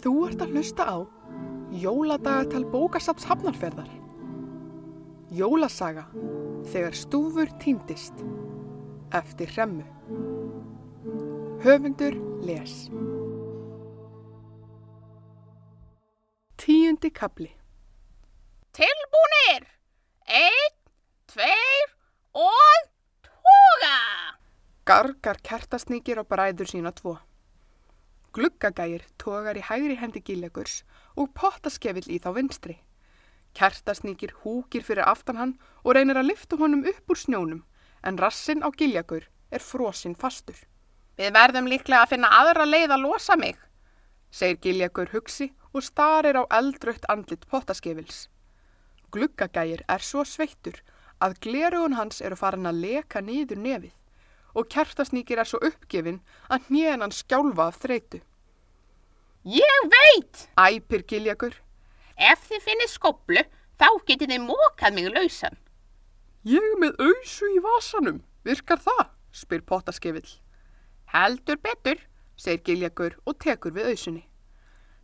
Þú ert að hlusta á Jóladagatal bókasaps hafnarferðar. Jólasaga þegar stúfur týndist eftir hremmu. Höfundur les. Tíundi kapli. Tilbúnir! Einn, tveir og toga! Gargar kertasnýkir á bræður sína tvo. Gluggagægir togar í hægri hendi gílegurs og pottaskefill í þá vinstri. Kertasnýkir húkir fyrir aftan hann og reynir að lyfta honum upp úr snjónum en rassin á giljagur er frosinn fastur. Við verðum líklega að finna aðra leið að losa mig. segir giljagur hugsi og starir á eldrött andlit pottaskefils. Gluggagægir er svo sveittur að glerugun hans eru farin að leka niður nefið og kertasnýkir er svo uppgefin að hnén hann skjálfa af þreytu. Ég veit! Æpir giljagur. Ef þið finnir skoblu, þá getið þið mókað mig lausan. Ég með ausu í vasanum, virkar það? spyr pottaskefill. Heldur betur. segir giljagur og tekur við ausunni.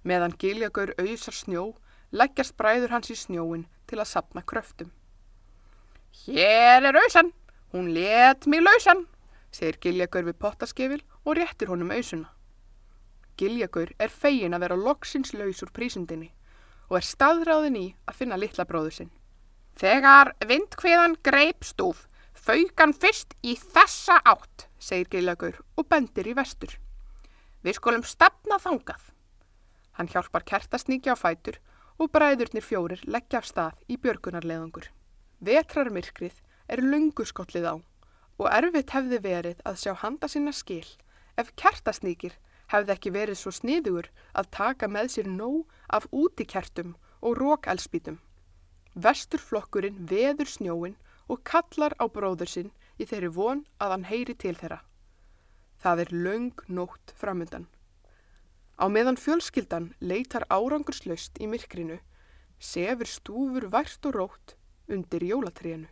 Meðan giljagur ausar snjó, leggjast bræður hans í snjóin til að sapna kröftum. Hér er ausan. Hún let mig lausan. Segir giljagur við pottaskefil og réttir honum ausuna. Giljagur er fegin að vera loksins laus úr prísundinni og er staðráðin í að finna litla bróður sinn. Þegar vindkviðan greip stúf, faukan fyrst í þessa átt, segir giljagur og bendir í vestur. Við skulum stafna þangað. Hann hjálpar kertasnýkja á fætur og bræðurnir fjórir leggja af stað í björgunarleðangur. Vetrarmyrkrið er lunguskollið á og erfitt hefði verið að sjá handa sinna skil ef kertasnýkir hefði ekki verið svo sniðugur að taka með sér nóg af útikertum og rókelspítum. Vesturflokkurinn veður snjóin og kallar á bróður sinn í þeirri von að hann heyri til þeirra. Það er löng nótt framundan. Á meðan fjölskyldan leitar árangurslaust í myrkrinu, sefur stúfur vært og rótt undir jólatrénu.